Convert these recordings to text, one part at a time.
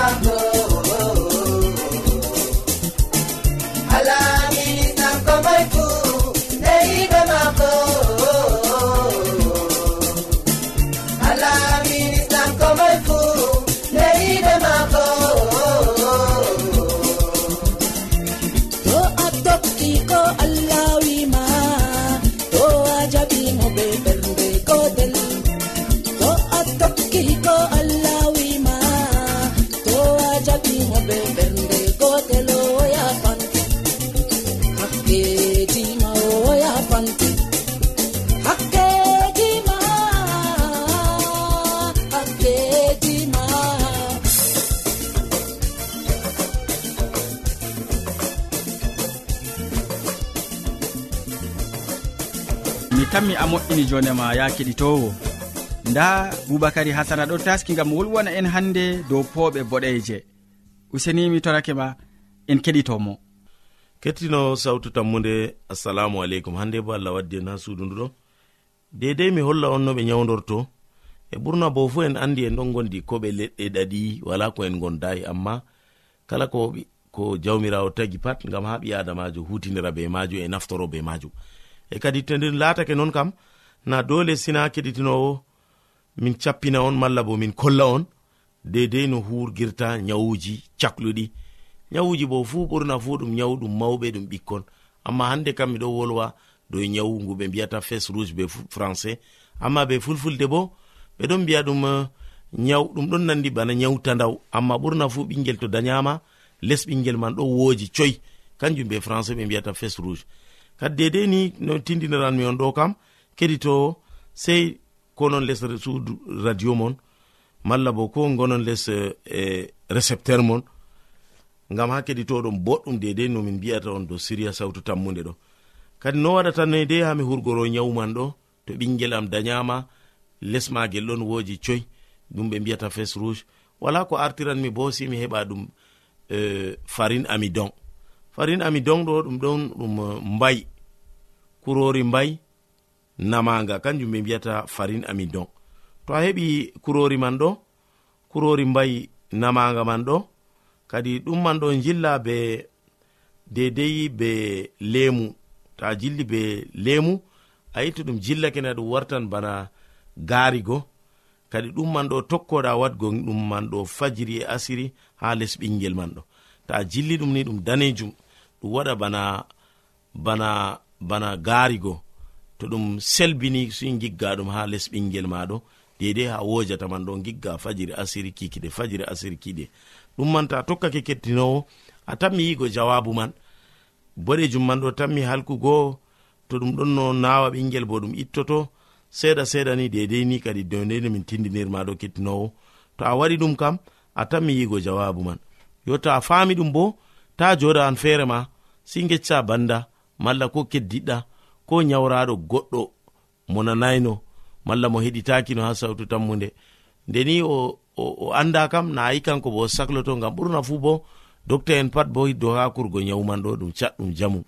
santo moƴƴini jonema ya keɗitowo. Nda boubacary hasana ɗo taski gam wolwana en hande dow pooɓe boɗeje. Usenimi torake ma en keɗitomo. Kettino sawtu tammude assalamu aleykum. Hande bo allah waddi en ha suudu nduɗo dedei mi holla on no ɓe nyawdorto e ɓurna bo fu en andi en ɗon gondi ko ɓe leɗɗe ɗaɗi wala ko en gondayi. Amma kala ko ko jawmirawo tagi pat gam ha ɓi adamajo hutinira be majum e naftoro be majum. E kadi to nden latake noon kam na dole sina keɗitinowo min cappina on malla bo min kolla on. Dedei no hurgirta nyawuji cakluɗi. Nyawuji bo fuu ɓurna fuu ɗum nyawu ɗum mawɓe ɗum ɓikkon. Amma hande kam miɗo wolwa dow nyawu ngu ɓe mbiyata fes rouge be français. Amma be fulfulde bo ɓeɗon mbiya ɗum eh, nyaw ɗum ɗon nandi bana nyawtandaw amma ɓurna fuu ɓingel to dayama les ɓingel man ɗo wooji coy. Kanjum be français ɓe mbiyata fes rouge. Kadi dedei ni no tindiniranmi on ɗo kam keɗitowo sei ko non les suudu radio mon malla bo ko gonon les eh, e récepteur mon ngam ha keɗitoɗon boɗɗum dedei nomin mbiyata on dow siriya sawtu tammude ɗo. Kadi no waɗatanoe ha mi hurgoro nyawman ɗo to ɓingel am dayama lesmagel ɗon woji coy ɗum ɓe mbiyata fes rouge. Wala ko artiranmi bo si mi heɓa ɗum eh, e, farin amidon. Farin amidon ɗo ɗum ɗon ɗum eh, mbayi kurori mbayi namaga kanjum ɓe mbiyata farin amidon. To a heɓi kurori man ɗo kurori mbayi namaga man ɗo kadi ɗum man ɗo jilla be dedei be lemu to a jilli be lemu a yitti ɗum jillake na ɗum wartan bana garigo kadi ɗum man ɗo tokkoɗa wadgo ɗum man ɗo fajiri e asiri ha les ɓingel man ɗo. To a jilli ɗum ni ɗum danejum ɗum waɗa bana bana bana garigo to ɗum selbini soin gigga ɗum ha les ɓingel maɗo dedei ha wojata man ɗo gigga fajiri asiri kikiɗe fajiri asiri kiɗe. Ɗum man ta tokkake kettinowo a tammi yigo jawabu man. Boɗejum man ɗo tammi halkugo to ɗum ɗon no nawa ɓingel bo ɗum ittoto. Seeɗa seeɗa ni dedei ni kadi dowdeni min tindinirmaɗo kettinowo. To a waɗi ɗum kam a tammi yigo jawabu man. Yotta a faami ɗum bo ta joɗa an feere ma si gecca banda malla ko keddiɗɗa ko nyawraɗo goɗɗo mo nanayno malla mo heɗitakino ha sawtu tammude ndeni o, o, o anda kam na ayi kanko bo o sakloto ngam ɓurna fuu bo docta en pat bo hiddo ha kurgo nyawman ɗo ɗum catɗum jamum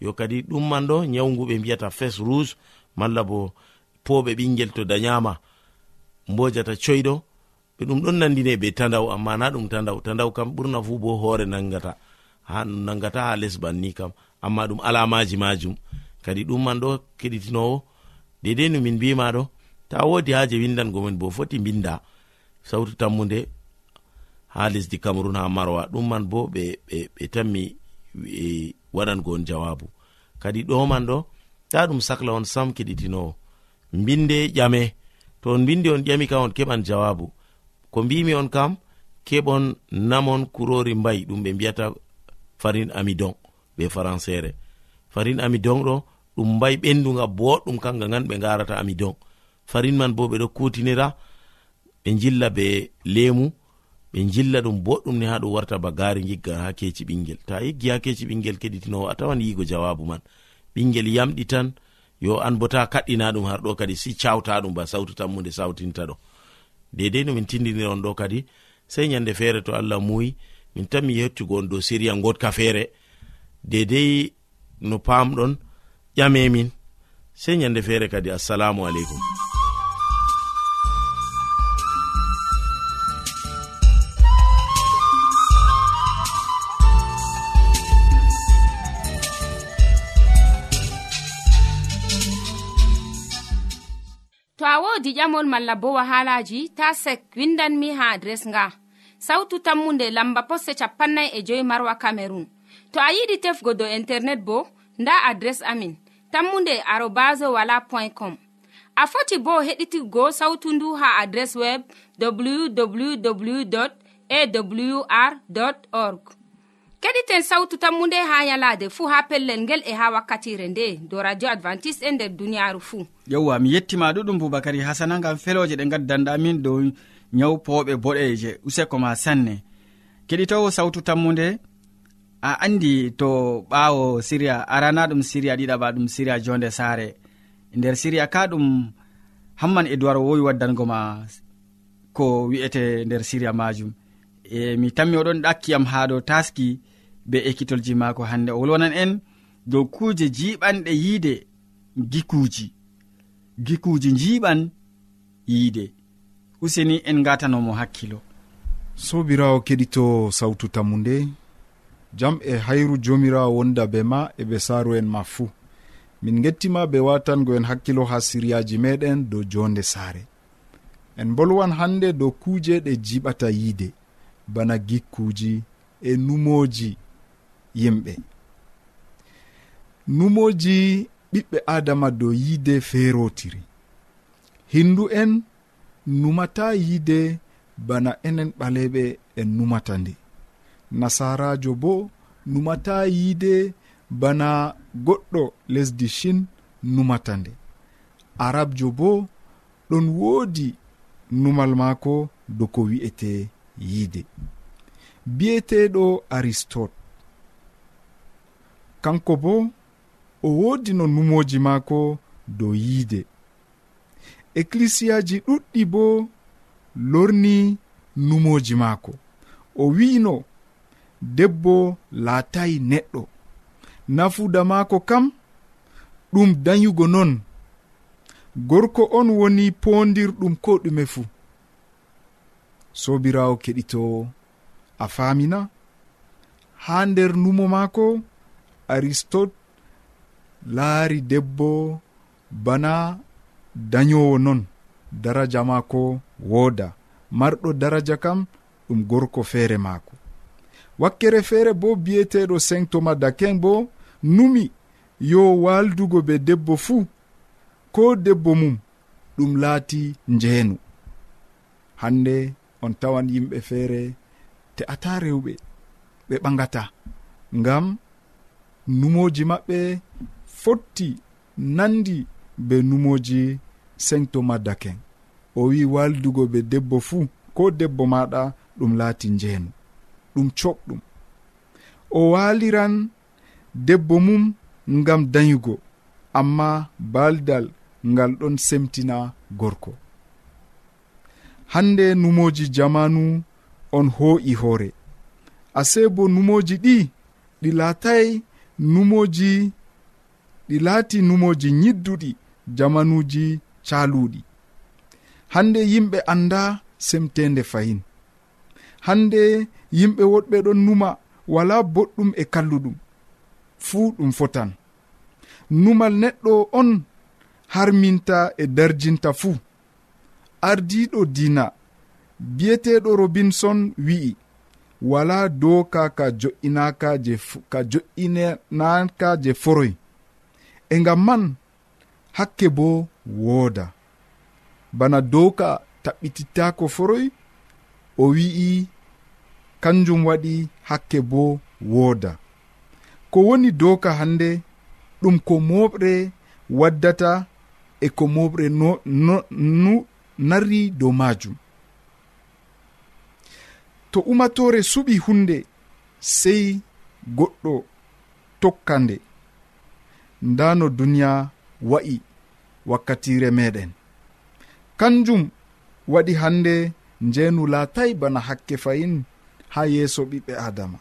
yo kadi ɗum man ɗo nyawgu ɓe mbiyata fes rouge malla bo poɓe ɓingel to dayama mbojata coyɗo ɓe ɗum ɗon nandine be tandaw amma na ɗum tandaw tandaw kam ɓurna fuu bo hoore nangata ha ɗum nangata ha les banni kam amma ɗum alamaji majum kadi ɗumman ɗo keɗitinowo. Dedei no min mbimaɗo ta wodi haje windangomin bo foti binda sautu tammude ha lesdi cameron ha marwa. Ɗumman bo ɓe ɓe tammi e, waɗango on jawabu. Kadi ɗoman ɗo ta ɗum sahla on sam keɗitinowo. Mbinde ƴame. To on mbindi on ƴami kam on keɓan jawabu. Ko mbimi on kam keɓon namon kurori mbayi ɗum ɓe mbiyata farin amidon ɓe françére farin amidon ɗo ɗum mbayi ɓenduga boɗɗum kanga gan ɓe garata amidon. Farin man bo ɓeɗo kutinira ɓe jilla be lemu ɓe jilla ɗum boɗɗum ni ha ɗum warta ba gari gigga ha keci ɓingel. Ta yiggi ha keci ɓingel keɗitinowo a tawan yigo jawabu man. Ɓingel yamɗi tan yo an bo ta kaɗɗina ɗum har ɗo kadi si cawta ɗum ba sautu tammude sautinta ɗo. Dedei no min tindinir on ɗo kadi sei nyande feere to allah muyi min tan mi yettugo on dow siriya gotka feere dedei no pamɗon ƴamemin sey ñande feere kadi assalamu aleykum. To a wodi ƴamol malla bo wahalaji ta sek windanmi ha adres nga. Sautu tammunde lamba posse capannay e joyi marwa camerun to a yiɗi tefgo dow internet bo nda adres amin tammunde arobas wala point com. A foti bo heɗitigo sautu ndu ha adres web www awr org. Keɗiten sautu tammu nde ha yalade fuu ha pellel ngel e ha wakkatire nde do radio advantice'e e nder duniyaaru fuu yewwa mi yettima ɗuɗum boubacary hasana ngam feloje ɗe gaddanɗa min dow nyawpoɓe boɗeje useko ma sanne. Keɗitowo sautu tammu nde a andi to ɓawo siriya arana ɗum siriya ɗiɗaɓa ɗum siriya jonde sare nder siriya ka ɗum hamman e wowi waddango ma ko wi'ete nder siriya majum e mi tammi oɗon ɗakkiyam ha dow taski be ekkitolji mako hande o wolwonan en dow kuje jiɓanɗe yiide gikuji gikuji jiɓan yiide. Useni en gatanomo hakkilo. Sobirawo keɗito sawtu tammu nde jam e hayru jomirawo wonda be ma e ɓe saaru en ma fuu min gettima be watangoen hakkilo ha siryaji meɗen dow jonde saare. En bolwan hande dow kuuje ɗe jiɓata yiide bana gikkuji e numoji yimɓe. Numoji ɓiɓɓe adama dow yiide feerotiri hindu en numata yiide bana enen ɓaleɓe en numata nde. nasarajo bo numata yiide bana goɗɗo lesdi shin numata nde. Arabjo bo ɗon woodi numal maako do ko wi'ete yiide bi'eteɗo aristote. Kanko bo o woodi no numoji maako dow yiide ecclisiyaji ɗuɗɗi bo lorni numoji maako. O wi'ino debbo laatayi neɗɗo. Nafuda maako kam ɗum dayugo non. Gorko on woni pondirɗum ko ɗume fuu. Sobirawo keɗitowo a faamina. Ha nder numo maako aristote laari debbo bana dayowo non. Daraja maako wooda. Marɗo daraja kam ɗum gorko feere maako. wakkere feere bo biyeteɗo saint thomas dakin bo numi yo waldugo be debbo fuu ko debbo mum ɗum laati njeenu. Hande on tawan yimɓe feere te'ata rewɓe ɓe ɓagata ngam numoji maɓɓe fotti nandi be numoji saint thomas dakin o wi waldugo be debbo fuu ko debbo maɗa ɗum laati njeenu. ɗum coɓɗum o waliran debbo mum ngam dayugo amma baldal ngal ɗon semtina gorko. Hande numoji jamanu on hoo'i hoore. Ase bo numoji ɗi ɗi laatay numoji ɗi laati numoji yidduɗi jamanuji caluɗi hande yimɓe anda semtende fayin. Hande yimɓe woɗɓe ɗon numa wala boɗɗum e kalluɗum. Fuu ɗum fotan. Numal neɗɗo on harminta e darjinta fuu. Ardiɗo dina biyeteɗo robinson wi'i wala doka ka jo'inaka je ka jo'inanaka je foroy e ngam man hakke bo wooda. Bana doka taɓɓititako foroy o wi'i kanjum waɗi hakke bo wooda. Ko woni doka hande ɗum ko moɓre waddata e ko moɓre no, no, no narri dow majum to umatore suɓi hunde sei goɗɗo tokka nde. Nda no duniya wa'i wakkatire meɗen kanjum waɗi hande njenu laatay bana hakke fayin ha yeeso ɓiɓɓe adama.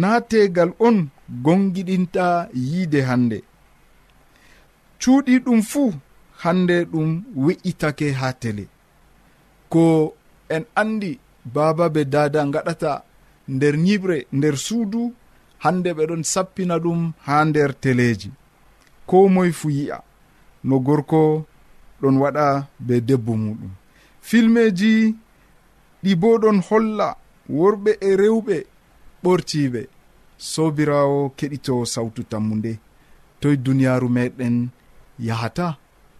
Naategal on gongiɗinta yiide hande cuuɗi ɗum fuu hande ɗum we'itake ha tele. Ko en andi baba be dada gaɗata nder nyiɓre nder suudu hande ɓeɗon sappina ɗum ha nder teleji ko moye fu yi'a no gorko ɗon waɗa be debbo muɗum. Filmeji ɗi bo ɗon holla worɓe e rewɓe ɓortiɓe sobirawo keɗito sawtu tammu nde toye duniyaaru meɗen yahata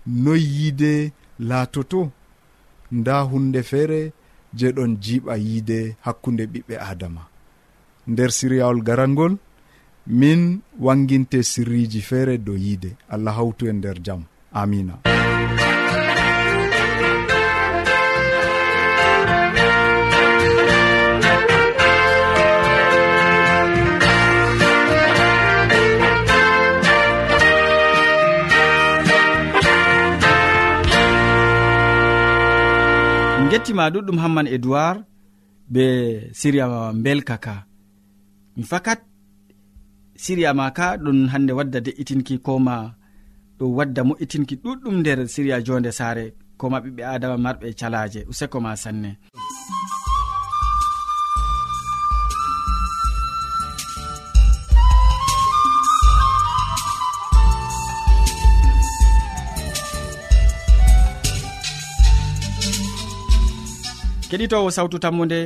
noy yiide laatoto. Nda hunde feere je ɗon jiiɓa yiide hakkunde ɓiɓɓe adama nder siryawol garangol min wanginte sirriji feere dow yiide. Allah hawtu e nder jam. Amina en gettima ɗuɗɗum hamman edoird be siriya belka ka. Mi fakat siriya ma ka ɗum hande wadda de'itinki koma ɗum wadda mo'itinki ɗuɗɗum nder siriya jonde saare koma ɓiɓɓe adama marɓe calaje useko ma sanne. keɗitowo sawtu tammude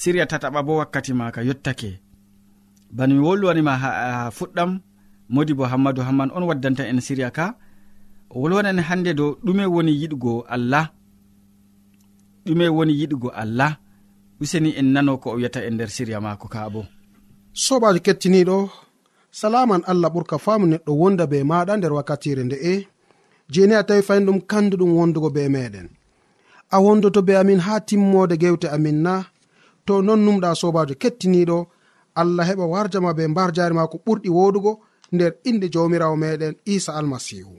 siriya tataɓa bo wakkati maka yettake bano mi wolwanima ha fuɗɗam modi bo hammadou hamman on waddanta en siriya ka. O wolwanan hande dow ɗume woni yiɗugo allah ɗume woni yiɗugo allah. Useni en nano ko o wiyata e nder siriya maako ka bo. Sobajo kettiniɗo salaman allah ɓurka faamu neɗɗo wonda be maɗa nder wakkatire nde'e jeni a tawi fayin ɗum kandu ɗum wondugo be meɗen. a wondoto be amin ha timmode gewte amin na. To non numɗa sobajo kettiniɗo allah heɓa warjama be mbar jari ma ko ɓurɗi wodugo nder inde jawmirawo meɗen isa almasihu.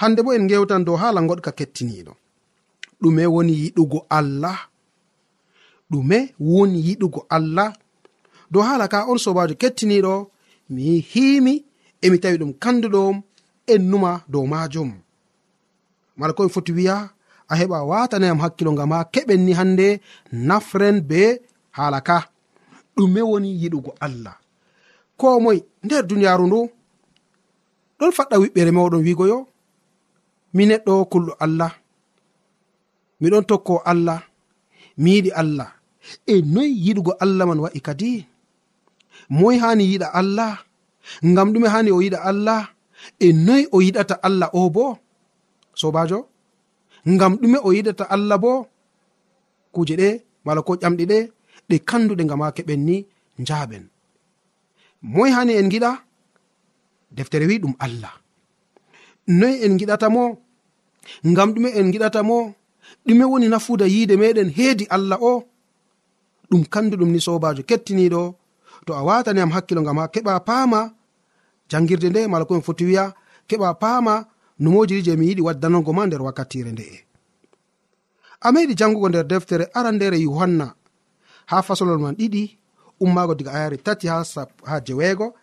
Hande bo en gewtan dow hala goɗka kettiniɗo. Ɗume woni yiɗugo allah. Ɗume woni yiɗugo allah. Dow hala ka on sobajo kettiniɗo mi himi emi tawi ɗum kanduɗom en numa dow majum. Mala komi foti wiya a heɓa watanayam hakkilo ngam ha keɓen ni hande nafren be hala ka. Ɗume woni yiɗugo allah. Ko moy nder duniyaru ndu ɗon faɗɗa wiɓɓere mawɗon wigo yo mi neɗɗo kulɗo allah. Miɗon tokko allah. Mi yiɗi allah. E noyi yiɗugo allah man wa'i kadi? Moy hani yiɗa allah? Ngam ɗume hani o yiɗa allah? E noyi o yiɗata allah o bo? Sobajo? ngam ɗume o yiɗata allah bo kuje ɗe mala ko ƴamɗe ɗe ɗe kanduɗe ngam ha keɓen ni njaaɓen moy hani en giɗa deftere wi ɗum allah. Noyi en giɗata mo? Ngam ɗume en giɗata mo? Ɗume woni nafuda yiide meɗen heedi allah o? Ɗum kanduɗum ni sobajo kettiniɗo to a watani am hakkilo ngam ha keɓa paama jangirde nde mala koen foti wiya keɓa paama numojiri je mi yiɗi waddanango ma nder wakkatire nde'e a meɗi jangugo nder deftere arandere yohanna. Ha fasolol man ɗiɗi ummago diga ayare tati ha, ha jeweego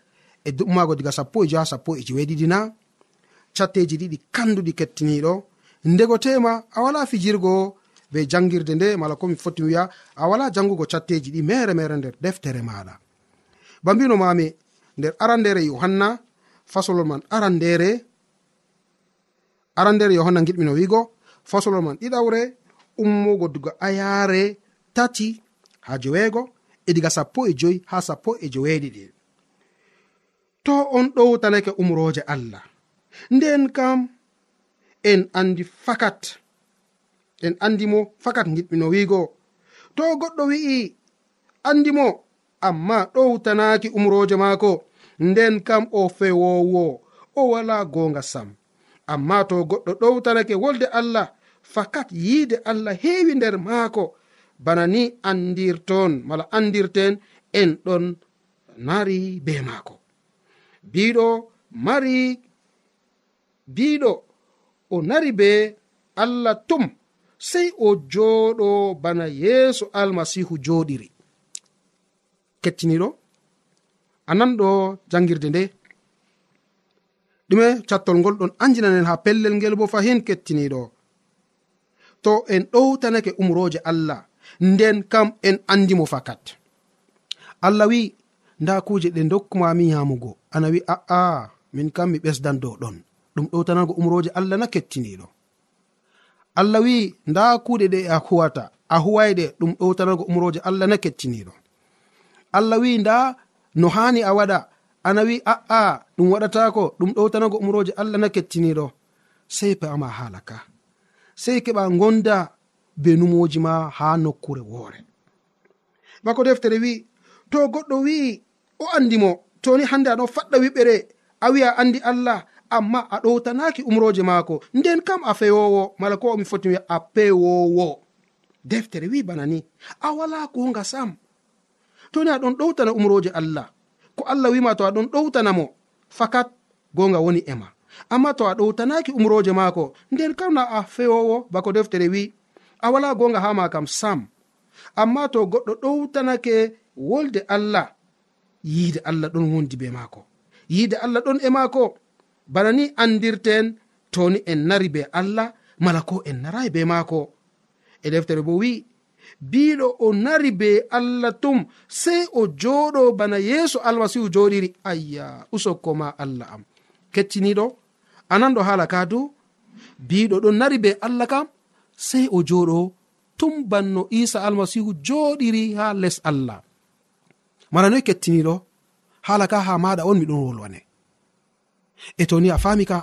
e ummago diga sappo e jo ha sappo e jeweeɗiɗi na. Catteji ɗiɗi kanduɗi kettiniɗo. Ndego tema a wala fijirgo be jangirde nde mala komi foti wiya a wala jangugo catteji ɗi mere mere nder deftere maɗa. Ba mbino mami nder arandere yohanna fasolol man arandere aran nder yohanna giɗmino wiigo fasolol man ɗiɗawre ummugo diga ayaare tati ha joweego e diga sappo e joyi ha sappo e joweeɗiɗi to on ɗowtanake umroje allah. Nden kam en andi fakat en andimo fakat giɗmino wiigo to goɗɗo wi'i andimo amma ɗowtanaaki umroje maako. Nden kam o fewowo o wala gonga sam. amma to goɗɗo ɗowtanake wolde allah fakat yiide allah heewi nder maako. Bana ni andirton mala andirten en ɗon nari be maako. Biɗo mari biɗo o nari be allah tum sey o jooɗo bana yeeso almasihu jooɗiri. Kettiniɗo anan ɗo jangirde nde. ɗume cattol ngol ɗon anjinanen ha pellel ngel bo fahin kettiniɗo. To en ɗowtanake umroje allah nden kam en andimo fakat. Allah wi nda kuje ɗe dokkumamin yamugo. Ana wi a'a min kam mi ɓesdan dow ɗon. Ɗum ɗowtanago umroje allah na kettiniɗo. Allah wi nda kuɗe ɗe a huwata a huwayɗe ɗum ɗowtanago umroje allah na kettiniɗo. Allah wi nda no hani a waɗa ana wi a'a ɗum waɗatako ɗum ɗowtanago umroje allah na kettiniɗo sei peama hala ka. Sei keɓa gonda be numoji ma ha nokkure woore. Bako deftere wi to goɗɗo wi'i o andimo toni hande aɗo faɗɗa wiɓere a wi'a andi allah amma a ɗowtanaki umroje maako. Nden kam a fewowo mala ko omi foti wi'a a pewowo deftere wi bana ni a wala konga sam. Toni aɗon ɗowtana umroje allah. ko allah wima to a ɗon ɗowtanamo fakat gonga woni ema amma to a ɗowtanaki umroje maako nden kamna a fewowo bako deftere wi a wala gonga ha ma kam sam. Amma to goɗɗo ɗowtanake wolde allah yiide allah ɗon wondi be maako. Yiide allah ɗon e maako bana ni andirten toni en nari be allah mala ko en narayi be maako. E deftere bo wi' biɗo o nari be allah tum sey o joɗo bana yeeso almasihu joɗiri. Ayya usokko ma allah am. Kecciniɗo anan ɗo haala ka du? Biɗo ɗon nari be allah kam sey o joɗo tum banno isa almasihu joɗiri ha les allah. Mara noy kettiniɗo hala ka ha maɗa on miɗon wolwane. E to ni a fami ka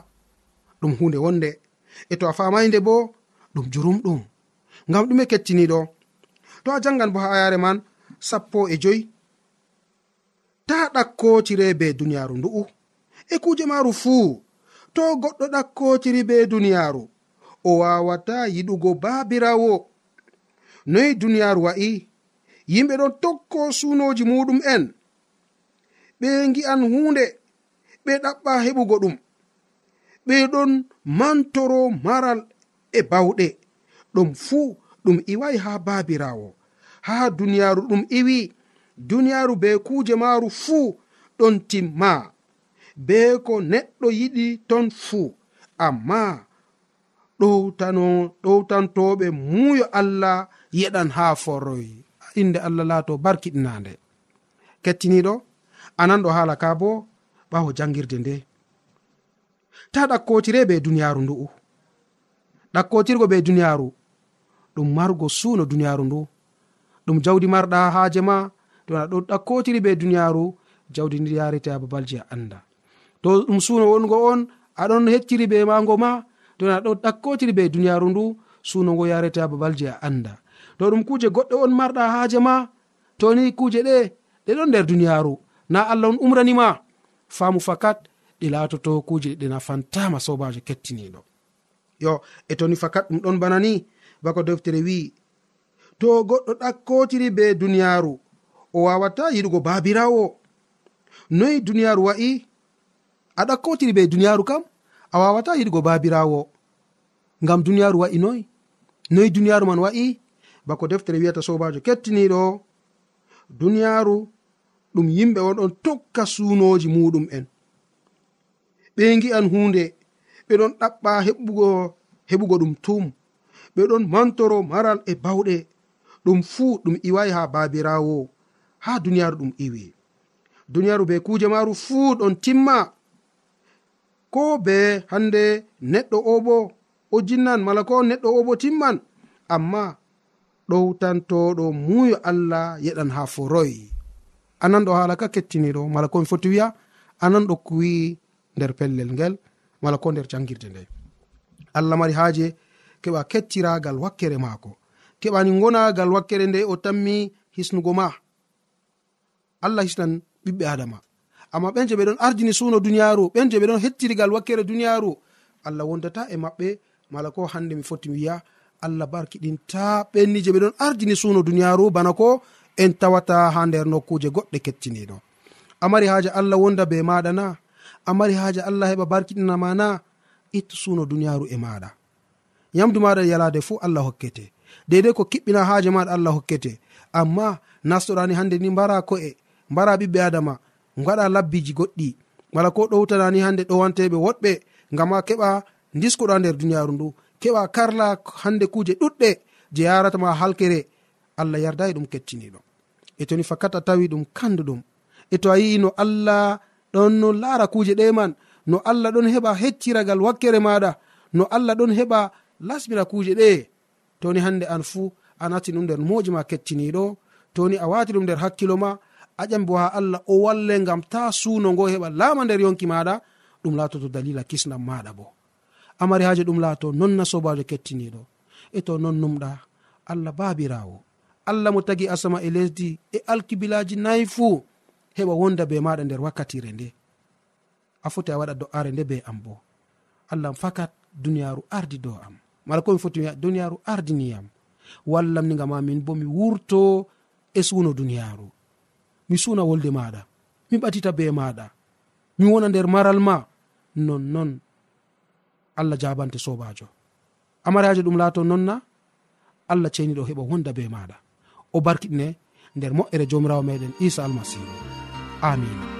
ɗum hunde wonde. E to a famay nde bo ɗum. Jurumɗum ngam ɗume kettiniɗo to a jangan bo ha ayare man sappo e joyi. Ta ɗakkotire be duniyaru ndu'u. E kuje maru fuu to goɗɗo ɗakkotiri be duniyaru o wawata yiɗugo babirawo noyi duniyaru wa'i yimɓe ɗon tokko sunoji muɗum en. Ɓe gi'an hunde ɓe ɗaɓɓa heɓugo ɗum. Ɓe ɗon mantoro maral e bawɗe. Ɗum fuu ɗum iwai ha babirawo. Ha duniyaru ɗum iwi duniyaru be kuje maru fuu ɗon timma. Be ko neɗɗo yiɗi ton fuu amma ɗowtano ɗowtantoɓe muuyo allah yeɗan ha foroy inde allah laato barkiɗinande kettiniɗo anan ɗo haala ka bo ɓawo jangirde nde. Ta ɗakkotire be duniyaru ndu'u. Ɗakkotirgo be duniyaru ɗum margo suuno duniyaru ndu. Ɗum jawdi marɗa haaje ma to aɗo ɗakkotiri be duniyaru jawdi ndi yarete ha babalji a anda to ɗum suuno wongo on aɗon hecciri be mago ma to aɗo ɗakkotiri be duniyaru ndu suuno ngo yarete ha babalji a anda to ɗum kuje goɗɗo on marɗa haaje ma toni kuje ɗe ɗe ɗon nder duniyaru na allah on umranima faamu fakat ɗi laatoto kuje ɗe nafantama sobajo kettiniɗo. Yo e toni fakat ɗum ɗon bana ni bako deftere wi'i to goɗɗo ɗakkotiri be duniyaaru o wawata yiɗugo baabirawo noyi duniyaaru wa'i a ɗakkotiri be duniyaaru kam a wawata yiɗugo baabirawo ngam duniyaaru wa'i noyi. Noyi duniyaaru man wa'i bako deftere wiyata sobajo kettiniɗo. Duniyaaru ɗum yimɓe on ɗon tokka suunoji muɗum en. Ɓe gi'an hunde ɓeɗon ɗaɓɓa heɓugo heɓugo ɗum tum ɓe ɗon mantoro maral e bawɗe. Ɗum fuu ɗum iwai ha babirawo ha duniyaaru ɗum iwi. Duniyaaru be kuje maru fuu ɗon timma. Ko be hande neɗɗo o bo o jinnan mala ko neɗɗo o bo timman. Amma ɗowtantoɗo muyo allah yeɗan ha foroy ananɗo haala ka kettiniɗo mala komi foti wiya ananɗo kuwi nder pellel ngel mala ko nder jangirde nde allah mari haaje keɓa kettiragal wakkere maako. Keɓani gonagal wakkere nde o tammi hisnugo ma. Allah hisnan ɓiɓɓe adama. Amma ɓen je ɓe ɗon ardini suno duniyaru ɓen je ɓe ɗon hettirigal wakkere duniyaru allah wondata e maɓɓe mala ko hande mi foti mi wiya allah barkiɗinta ɓenni je ɓe ɗon ardini suno duniyaru bana ko en tawata ha nder nokkuje goɗɗe kettiniɗo amari haaja allah wonda be maɗa na amari haaja allah heɓa barkiɗinama na ittu suno duniyaru e maɗa yamdu maɗa yalade fuu allah hokkete. Deidei ko kiɓɓina haaje maɗa allah hokkete. Amma nastoɗani hande ni mbara ko'e mbara ɓiɓɓe adama gaɗa labbiji goɗɗi. Wala ko ɗowtanani hande ɗowanteɓe woɗɓe ngama keɓa diskuɗa nder duniyaru ndu. Keɓa karla hande kuje ɗuɗɗe je yaratama halkere. Allah yardayi ɗum kettiniɗo e toni fakat a tawi ɗum kanduɗum. E to a yi'i no allah ɗon no laara kuje ɗe man no allah ɗon heɓa hecciragal wakkere maɗa no allah ɗon heɓa lasbira kuje ɗe. Toni hande an fuu a nati ɗum nder moji ma kettiniɗo. Toni a wati ɗum nder hakkilo ma a ƴambo ha allah o walle gam ta suno ngo heɓa laama nder yonki maɗa ɗum latoto dalila kisnam maɗa bo. Amari haji ɗum laato nonna sobajo kettiniɗo. E to non numɗa allah babirawo. Allah mo tagi asama e lesdi e alkibilaji nayi fuu heɓa wonda be maɗa nder wakkatire nde. A foti a waɗa do'are nde be am bo. Allah fakat duniyaru ardi dow am mala komi foti duniyaaru ardiniyam. Wallam ni gama min bo mi wurto e suno duniyaru mi suna wolde maɗa mi ɓatita be maɗa mi wona nder maral ma. Nonnon allah jabante sobajo amaraji ɗum laato nonna allah ceniɗo heɓa wonda be maɗa o barkiɗine nder moƴƴere jomirawo meɗen isa almasihu amina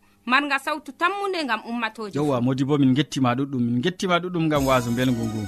marga sawtu tammude gam ummatoji yowa modi bo min gettima ɗuɗɗum min gettima ɗuɗɗum gam waso belgu ngu.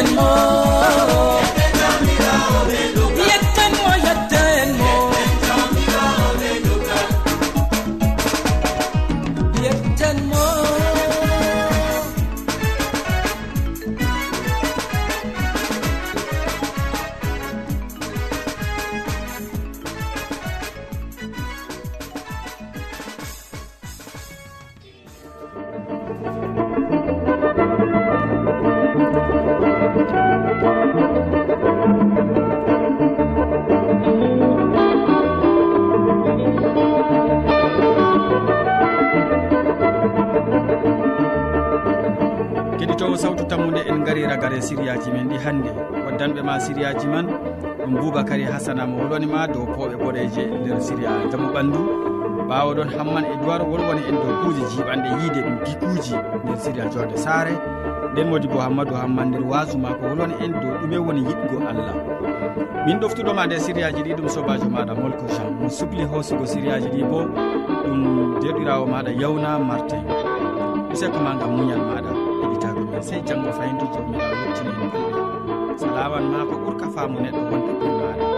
en mo en dow kuuje jiiɓanɗe yiide ɗum dikuuji nder sirial jorde saare. Nden modi bo hammadou hamman nder wasu ma ko wolwani en dow ɗume woni yiɗgo allah. Min ɗoftuɗoma nder siriyaji ɗi ɗum sobajo maɗa molko jean. Mo supli hoosugo siriyaji ɗi bo ɗum deɗirawo maɗa yawna martin. Useko ma gam muñal maɗa heɗitago men sey janggo fayintu jomiɗa wettini en kuuɗe. Salawan ma ko ɓuurka faamu neɗɗo wonɗo ɗumɗo aɗa